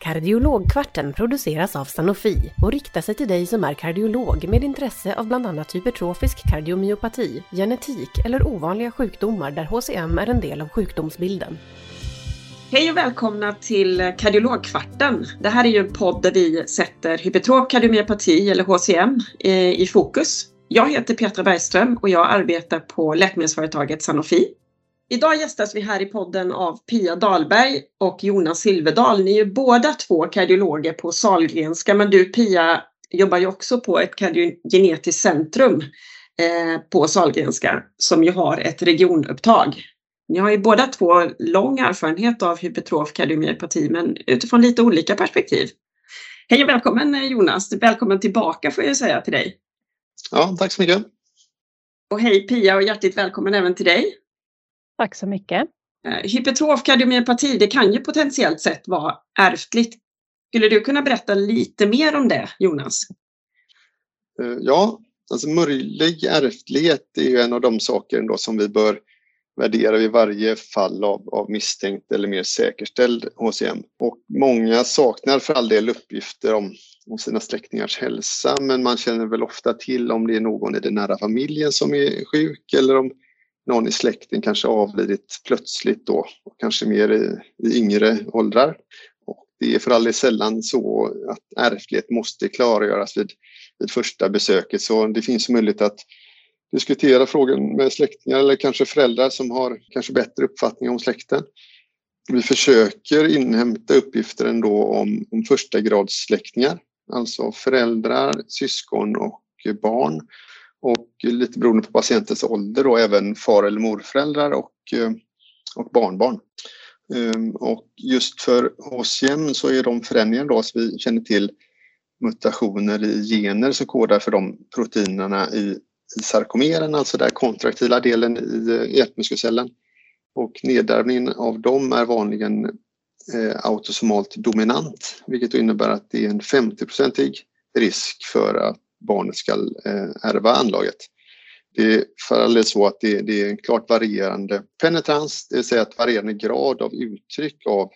Kardiologkvarten produceras av Sanofi och riktar sig till dig som är kardiolog med intresse av bland annat hypertrofisk kardiomyopati, genetik eller ovanliga sjukdomar där HCM är en del av sjukdomsbilden. Hej och välkomna till Kardiologkvarten. Det här är ju en podd där vi sätter hypertrof kardiomyopati eller HCM eh, i fokus. Jag heter Petra Bergström och jag arbetar på läkemedelsföretaget Sanofi. Idag gästas vi här i podden av Pia Dahlberg och Jonas Silverdal. Ni är ju båda två kardiologer på Salgrenska men du Pia jobbar ju också på ett kardiogenetiskt centrum eh, på Salgrenska som ju har ett regionupptag. Ni har ju båda två lång erfarenhet av hypertrof kardiomyopati men utifrån lite olika perspektiv. Hej och välkommen eh, Jonas! Välkommen tillbaka får jag säga till dig. Ja, tack så mycket. Och hej Pia och hjärtligt välkommen även till dig. Tack så mycket. Eh, hypertrof kardiomyopati, det kan ju potentiellt sett vara ärftligt. Skulle du kunna berätta lite mer om det, Jonas? Eh, ja, alltså möjlig ärftlighet är ju en av de saker ändå som vi bör värdera vid varje fall av, av misstänkt eller mer säkerställd HCM. Och många saknar för all del uppgifter om, om sina släktingars hälsa men man känner väl ofta till om det är någon i den nära familjen som är sjuk eller om någon i släkten kanske avlidit plötsligt då, kanske mer i, i yngre åldrar. Och det är för all del sällan så att ärftlighet måste klargöras vid, vid första besöket så det finns möjlighet att diskutera frågan med släktingar eller kanske föräldrar som har kanske bättre uppfattning om släkten. Vi försöker inhämta uppgifter ändå om, om första grads släktingar, alltså föräldrar, syskon och barn och lite beroende på patientens ålder då även far eller morföräldrar och, eh, och barnbarn. Ehm, och just för HCM så är de förändringar då som vi känner till mutationer i gener som kodar för de proteinerna i, i sarkomeren, alltså den kontraktila delen i eh, hjärtmuskelcellen. Och nedärvningen av dem är vanligen eh, autosomalt dominant, vilket innebär att det är en 50-procentig risk för att barnet ska eh, ärva anlaget. Det är för så att det, det, är en klart varierande penetrans, det vill säga att varierande grad av uttryck av,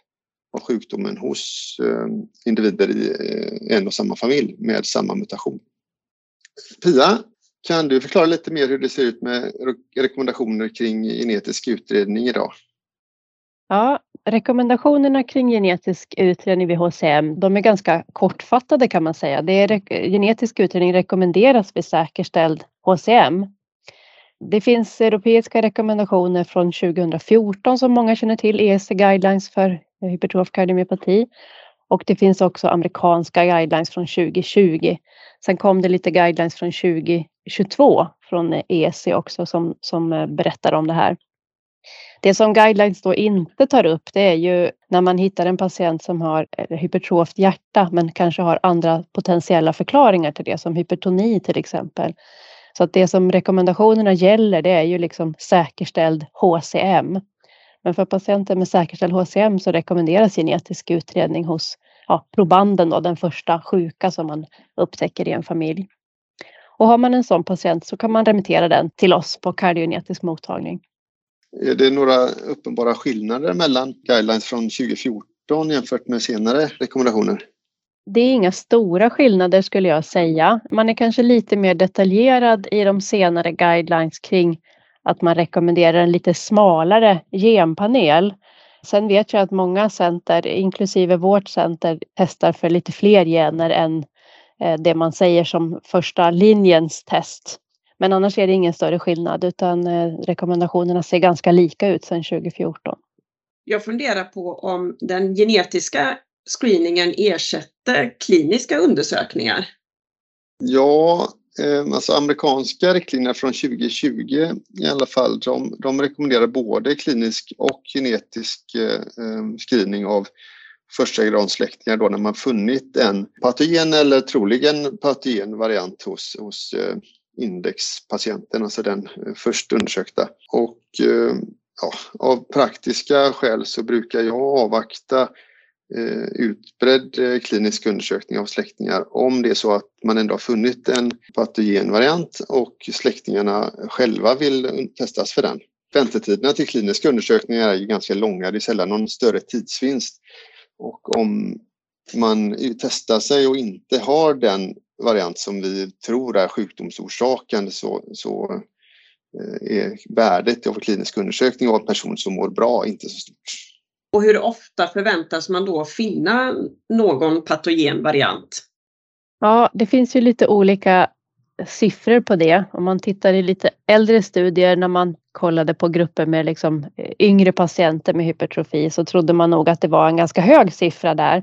av sjukdomen hos eh, individer i eh, en och samma familj med samma mutation. Pia, kan du förklara lite mer hur det ser ut med rekommendationer kring genetisk utredning idag? Ja, rekommendationerna kring genetisk utredning vid HCM, de är ganska kortfattade kan man säga. Det är, genetisk utredning rekommenderas vid säkerställd HCM. Det finns europeiska rekommendationer från 2014 som många känner till, ESC guidelines för hypertrof kardiomyopati. Och det finns också amerikanska guidelines från 2020. Sen kom det lite guidelines från 2022 från ESC också som, som eh, berättar om det här. Det som guidelines då inte tar upp det är ju när man hittar en patient som har eh, hypertroft hjärta men kanske har andra potentiella förklaringar till det som hypertoni till exempel. Så att det som rekommendationerna gäller det är ju liksom säkerställd HCM. Men för patienter med säkerställd HCM så rekommenderas genetisk utredning hos ja, probanden då, den första sjuka som man upptäcker i en familj. Och har man en sån patient så kan man remittera den till oss på kardiogenetisk mottagning. Är det några uppenbara skillnader mellan guidelines från 2014 jämfört med senare rekommendationer? Det är inga stora skillnader skulle jag säga. Man är kanske lite mer detaljerad i de senare guidelines kring att man rekommenderar en lite smalare genpanel. Sen vet jag att många center, inklusive vårt center, testar för lite fler gener än eh, det man säger som första linjens test. Men annars är det ingen större skillnad utan eh, rekommendationerna ser ganska lika ut sedan 2014. Jag funderar på om den genetiska screeningen ersätter kliniska undersökningar? Ja, eh, alltså amerikanska riktlinjer från 2020 i alla fall, de, de rekommenderar både klinisk och genetisk eh, screening av första gradsläktingar då när man funnit en patogen eller troligen patogen variant hos, hos indexpatienten, alltså den eh, först undersökta. Och eh, ja, av praktiska skäl så brukar jag avvakta eh, utbredd klinisk undersökning av släktingar om det är så att man ändå har funnit en patogenvariant och släktingarna själva vill testas för den. Väntetiderna till kliniska undersökningar är ju ganska långa, det är sällan någon större tidsvinst. Och om man testar sig och inte har den variant som vi tror är sjukdomsorsakande så, så eh, är värdet av klinisk undersökning av en person som mår bra inte så stort. Och hur ofta förväntas man då finna någon patogen variant? Ja, det finns ju lite olika siffror på det. Om man tittar i lite äldre studier när man kollade på grupper med liksom eh, yngre patienter med hypertrofi så trodde man nog att det var en ganska hög siffra där.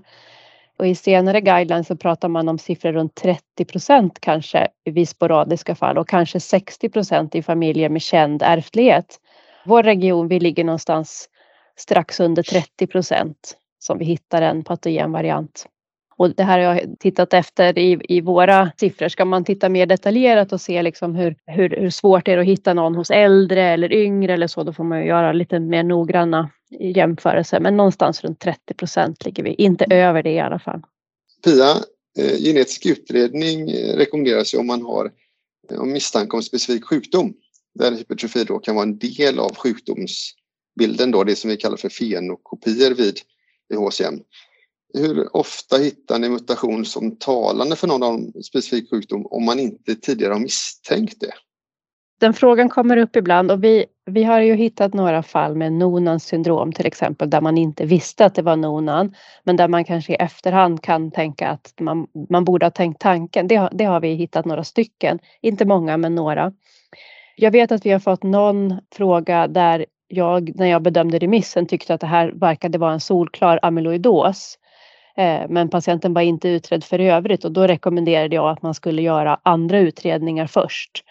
Och i senare guidelines så pratar man om siffror runt 30 procent kanske vid sporadiska fall och kanske 60 procent i familjer med känd ärftlighet. Vår region, vi ligger någonstans strax under 30 procent som vi hittar en patogen variant. Och det här har jag tittat efter i, i våra siffror. Ska man titta mer detaljerat och se liksom hur, hur, hur svårt det är att hitta någon hos äldre eller yngre eller så, då får man ju göra lite mer noggranna jämförelser. Men någonstans runt 30 procent ligger vi, inte över det i alla fall. Pia, eh, genetisk utredning eh, rekommenderas ju om man har eh, om misstanke om specifik sjukdom där hypertrofi då kan vara en del av sjukdomsbilden, då, det som vi kallar för fenokopier vid HCM. Hur ofta hittar ni mutation som talande för någon specifik sjukdom om man inte tidigare har misstänkt det? Den frågan kommer upp ibland och vi, vi har ju hittat några fall med Nonans syndrom till exempel där man inte visste att det var Nonan men där man kanske i efterhand kan tänka att man, man borde ha tänkt tanken. Det, det har vi hittat några stycken, inte många men några. Jag vet att vi har fått någon fråga där jag när jag bedömde remissen tyckte att det här verkade vara en solklar amyloidos. Eh, men patienten var inte utredd för övrigt och då rekommenderade jag att man skulle göra andra utredningar först.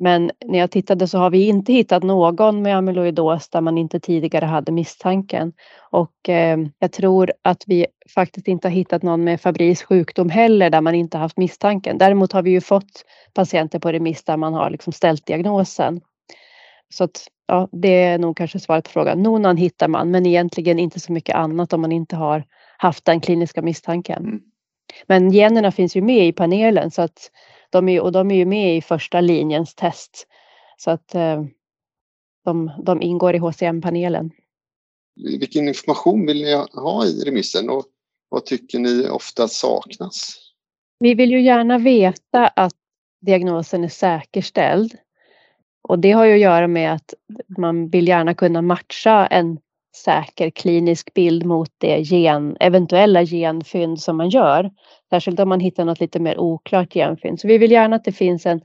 Men när jag tittade så har vi inte hittat någon med amyloidos där man inte tidigare hade misstanken. Och eh, jag tror att vi faktiskt inte har hittat någon med Fabris sjukdom heller där man inte haft misstanken. Däremot har vi ju fått patienter på remiss där man har liksom ställt diagnosen. Så att, ja, det är nog kanske svaret på frågan. Nonan hittar man, men egentligen inte så mycket annat om man inte har haft den kliniska misstanken. Mm. Men generna finns ju med i panelen så att de är, och de är ju med i första linjens test. Så att eh, de, de ingår i HCM-panelen. Vilken information vill ni ha i remissen och vad tycker ni ofta saknas? Vi vill ju gärna veta att diagnosen är säkerställd. Och det har ju att göra med att man vill gärna kunna matcha en säker klinisk bild mot det gen, eventuella genfynd som man gör. Särskilt om man hittar något lite mer oklart genfynd. Så vi vill gärna att det finns en,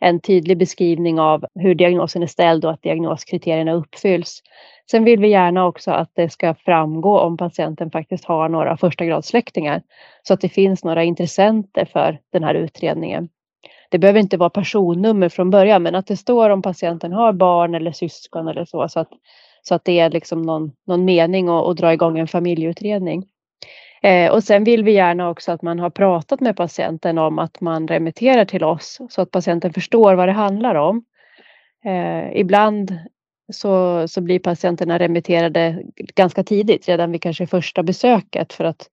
en tydlig beskrivning av hur diagnosen är ställd och att diagnoskriterierna uppfylls. Sen vill vi gärna också att det ska framgå om patienten faktiskt har några första gradsläktingar så att det finns några intressenter för den här utredningen. Det behöver inte vara personnummer från början men att det står om patienten har barn eller syskon eller så så att så att det är liksom någon, någon mening att, att dra igång en familjeutredning. Eh, och sen vill vi gärna också att man har pratat med patienten om att man remitterar till oss så att patienten förstår vad det handlar om. Eh, ibland så, så blir patienterna remitterade ganska tidigt, redan vid kanske första besöket för att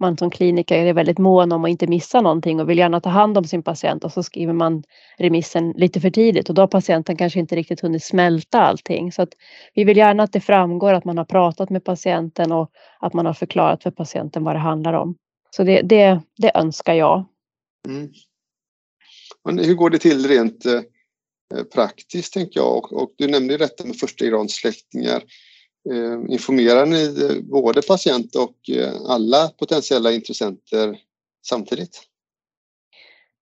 man som kliniker är väldigt mån om att inte missa någonting och vill gärna ta hand om sin patient och så skriver man remissen lite för tidigt och då har patienten kanske inte riktigt hunnit smälta allting. Så att vi vill gärna att det framgår att man har pratat med patienten och att man har förklarat för patienten vad det handlar om. Så det, det, det önskar jag. Mm. Men hur går det till rent eh, praktiskt tänker jag och, och du nämnde detta med första grads släktingar. Eh, informerar ni eh, både patient och eh, alla potentiella intressenter samtidigt?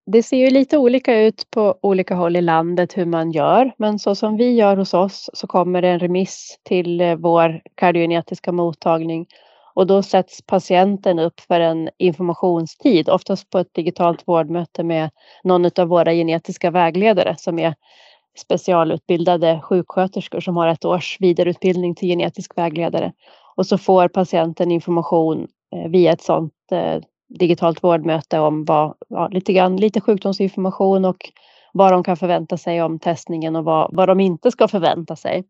Det ser ju lite olika ut på olika håll i landet hur man gör, men så som vi gör hos oss så kommer det en remiss till vår kardiogenetiska mottagning och då sätts patienten upp för en informationstid, oftast på ett digitalt vårdmöte med någon av våra genetiska vägledare som är specialutbildade sjuksköterskor som har ett års vidareutbildning till genetisk vägledare. Och så får patienten information eh, via ett sådant eh, digitalt vårdmöte om vad, ja, lite, grann, lite sjukdomsinformation och vad de kan förvänta sig om testningen och vad, vad de inte ska förvänta sig.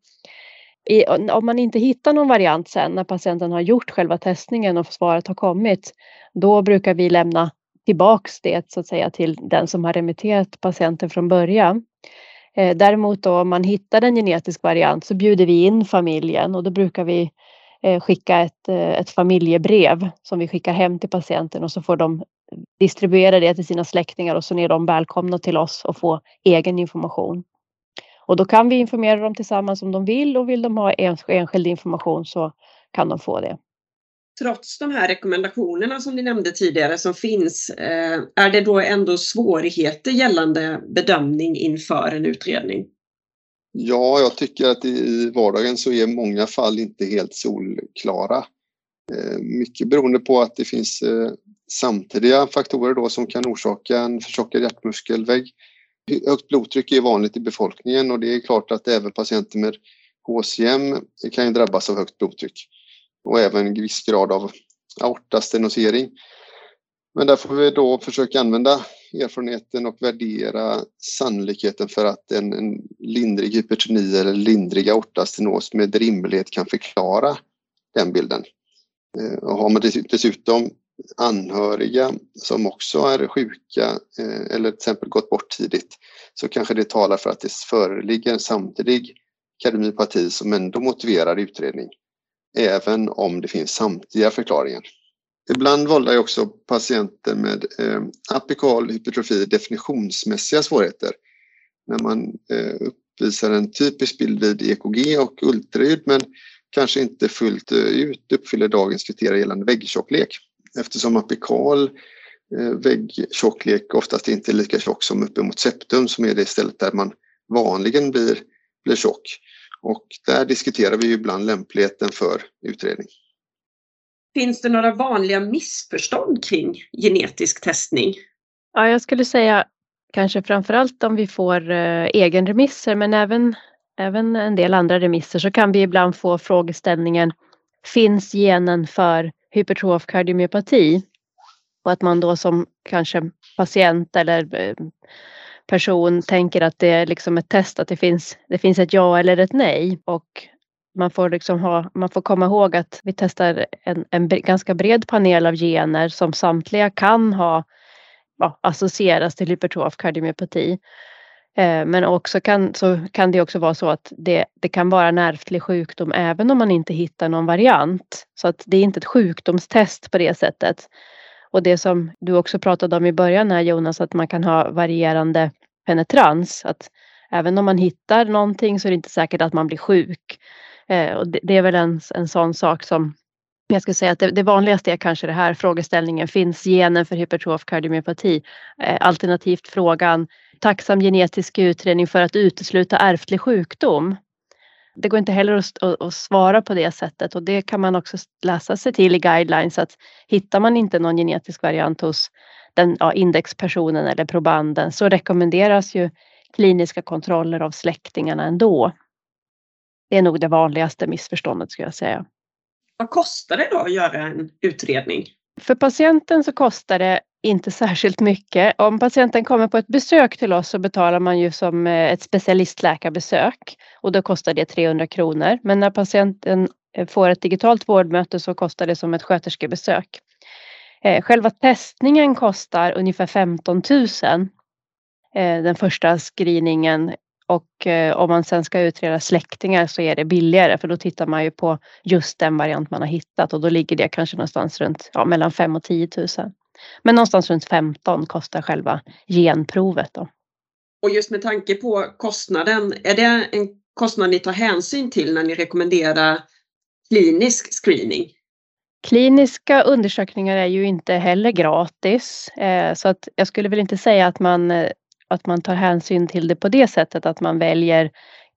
I, om man inte hittar någon variant sen när patienten har gjort själva testningen och svaret har kommit, då brukar vi lämna tillbaks det så att säga till den som har remitterat patienten från början. Eh, däremot då om man hittar en genetisk variant så bjuder vi in familjen och då brukar vi eh, skicka ett, eh, ett familjebrev som vi skickar hem till patienten och så får de distribuera det till sina släktingar och så är de välkomna till oss och få egen information. Och då kan vi informera dem tillsammans om de vill och vill de ha enskild information så kan de få det. Trots de här rekommendationerna som ni nämnde tidigare som finns, eh, är det då ändå svårigheter gällande bedömning inför en utredning? Ja, jag tycker att i vardagen så är många fall inte helt solklara. Eh, mycket beroende på att det finns eh, samtidiga faktorer då som kan orsaka en förtjockad hjärtmuskelvägg. Högt blodtryck är vanligt i befolkningen och det är klart att även patienter med HCM kan ju drabbas av högt blodtryck och även viss grad av aortastenosering. Men där får vi då försöka använda erfarenheten och värdera sannolikheten för att en, en lindrig hypertoni eller lindrig aortastenos med rimlighet kan förklara den bilden. Eh, och har man dessutom anhöriga som också är sjuka eh, eller till exempel gått bort tidigt så kanske det talar för att det föreligger en samtidig kardiomyopati som ändå motiverar utredning även om det finns samtliga förklaringar. Ibland vållar ju också patienter med eh, apikal hypertrofi definitionsmässiga svårigheter. När man eh, uppvisar en typisk bild vid EKG och ultraljud men kanske inte fullt eh, ut uppfyller dagens kriterier gällande väggtjocklek. Eftersom apikal eh, väggtjocklek oftast inte är lika tjock som uppemot septum som är det stället där man vanligen blir, blir tjock. Och där diskuterar vi ibland lämpligheten för utredning. Finns det några vanliga missförstånd kring genetisk testning? Ja, jag skulle säga kanske framförallt om vi får eh, egenremisser men även, även en del andra remisser så kan vi ibland få frågeställningen Finns genen för hypertrof kardiomyopati? Och att man då som kanske patient eller eh, person tänker att det är liksom ett test, att det finns, det finns ett ja eller ett nej. Och man får, liksom ha, man får komma ihåg att vi testar en, en ganska bred panel av gener som samtliga kan ha ja, associeras till hypertrof kardiomyopati. Eh, men också kan, så kan det också vara så att det, det kan vara en ärftlig sjukdom även om man inte hittar någon variant. Så att det är inte ett sjukdomstest på det sättet. Och det som du också pratade om i början här Jonas, att man kan ha varierande penetrans. Att även om man hittar någonting så är det inte säkert att man blir sjuk. Eh, och det, det, är väl en, en sån sak som jag skulle säga att det, det, vanligaste är kanske det här frågeställningen, finns genen för hypertrof kardiomyopati? Eh, alternativt frågan, tacksam genetisk utredning för att utesluta ärftlig sjukdom? Det går inte heller att, att, att, svara på det sättet och det kan man också läsa sig till i guidelines att hittar man inte någon genetisk variant hos den ja, indexpersonen eller probanden så rekommenderas ju kliniska kontroller av släktingarna ändå. Det är nog det vanligaste missförståndet skulle jag säga. Vad kostar det då att göra en utredning? För patienten så kostar det inte särskilt mycket. Om patienten kommer på ett besök till oss så betalar man ju som eh, ett specialistläkarbesök och då kostar det 300 kronor. Men när patienten eh, får ett digitalt vårdmöte så kostar det som ett sköterskebesök. Eh, själva testningen kostar ungefär 15 000. Den första screeningen och eh, om man sen ska utreda släktingar så är det billigare för då tittar man ju på just den variant man har hittat och då ligger det kanske någonstans runt ja, mellan 5 och 10 000. Men någonstans runt 15 kostar själva genprovet. Då. Och just med tanke på kostnaden, är det en kostnad ni tar hänsyn till när ni rekommenderar klinisk screening? Kliniska undersökningar är ju inte heller gratis eh, så att jag skulle väl inte säga att man eh, att man tar hänsyn till det på det sättet att man väljer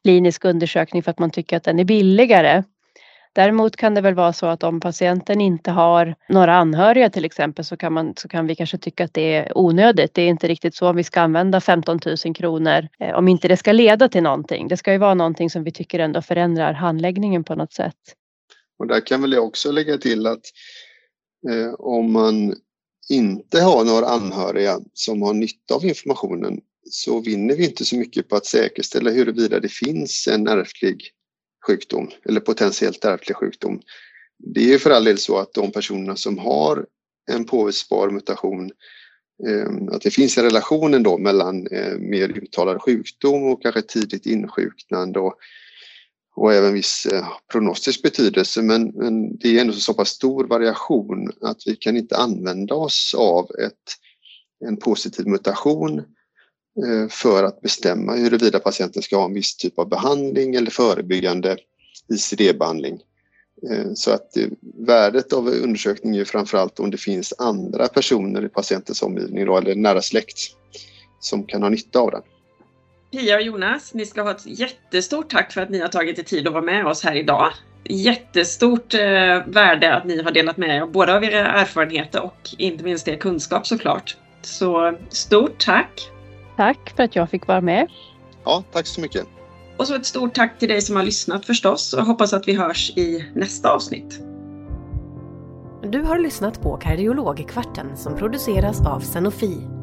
klinisk undersökning för att man tycker att den är billigare. Däremot kan det väl vara så att om patienten inte har några anhöriga till exempel så kan, man, så kan vi kanske tycka att det är onödigt. Det är inte riktigt så vi ska använda 15 000 kronor eh, om inte det ska leda till någonting. Det ska ju vara någonting som vi tycker ändå förändrar handläggningen på något sätt. Och där kan väl jag också lägga till att eh, om man inte har några anhöriga som har nytta av informationen så vinner vi inte så mycket på att säkerställa huruvida det finns en ärftlig sjukdom eller potentiellt ärftlig sjukdom. Det är för all del så att de personerna som har en påvisbar mutation ehm, att det finns en relation ändå mellan eh, mer uttalad sjukdom och kanske tidigt insjuknande och och även viss eh, prognostisk betydelse men, men det är ändå så pass stor variation att vi kan inte använda oss av ett, en positiv mutation eh, för att bestämma huruvida patienten ska ha en viss typ av behandling eller förebyggande ICD-behandling. Eh, så att värdet av undersökningen är framförallt om det finns andra personer i patientens omgivning då, eller nära släkt som kan ha nytta av den. Pia och Jonas, ni ska ha ett jättestort tack för att ni har tagit er tid att vara med oss här idag. Jättestort eh, värde att ni har delat med er både av era erfarenheter och inte minst er kunskap såklart. Så stort tack! Tack för att jag fick vara med. Ja, tack så mycket. Och så ett stort tack till dig som har lyssnat förstås och hoppas att vi hörs i nästa avsnitt. Du har lyssnat på Kardiologkvarten som produceras av Sanofi